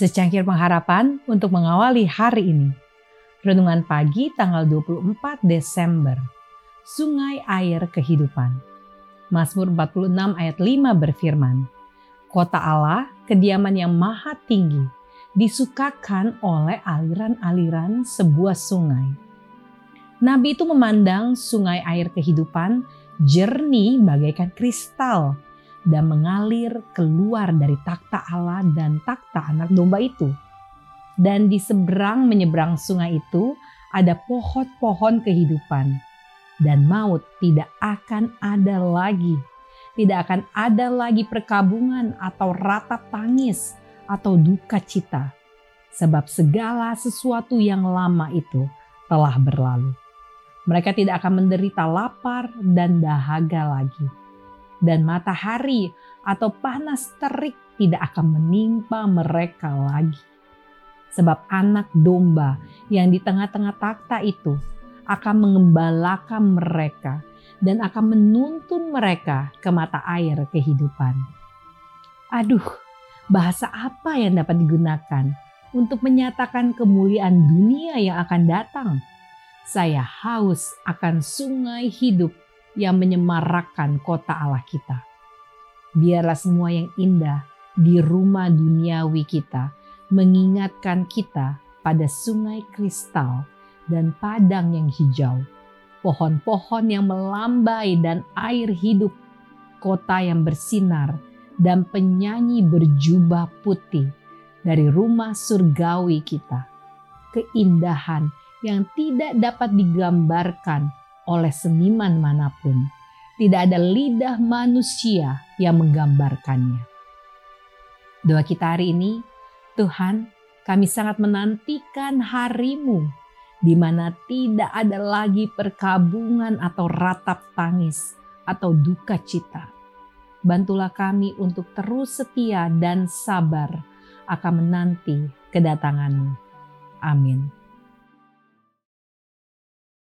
Secangkir pengharapan untuk mengawali hari ini. Renungan pagi tanggal 24 Desember. Sungai air kehidupan. Mazmur 46 ayat 5 berfirman, Kota Allah, kediaman yang maha tinggi, disukakan oleh aliran-aliran sebuah sungai. Nabi itu memandang sungai air kehidupan jernih bagaikan kristal dan mengalir keluar dari takhta Allah dan takhta anak domba itu. Dan di seberang menyeberang sungai itu ada pohon-pohon kehidupan. Dan maut tidak akan ada lagi. Tidak akan ada lagi perkabungan atau ratap tangis atau duka cita. Sebab segala sesuatu yang lama itu telah berlalu. Mereka tidak akan menderita lapar dan dahaga lagi dan matahari atau panas terik tidak akan menimpa mereka lagi. Sebab anak domba yang di tengah-tengah takhta itu akan mengembalakan mereka dan akan menuntun mereka ke mata air kehidupan. Aduh, bahasa apa yang dapat digunakan untuk menyatakan kemuliaan dunia yang akan datang? Saya haus akan sungai hidup yang menyemarakkan kota Allah kita. Biarlah semua yang indah di rumah duniawi kita mengingatkan kita pada sungai kristal dan padang yang hijau, pohon-pohon yang melambai dan air hidup, kota yang bersinar dan penyanyi berjubah putih dari rumah surgawi kita. Keindahan yang tidak dapat digambarkan oleh seniman mana pun. Tidak ada lidah manusia yang menggambarkannya. Doa kita hari ini, Tuhan, kami sangat menantikan harimu di mana tidak ada lagi perkabungan atau ratap tangis atau duka cita. Bantulah kami untuk terus setia dan sabar akan menanti kedatanganmu. Amin.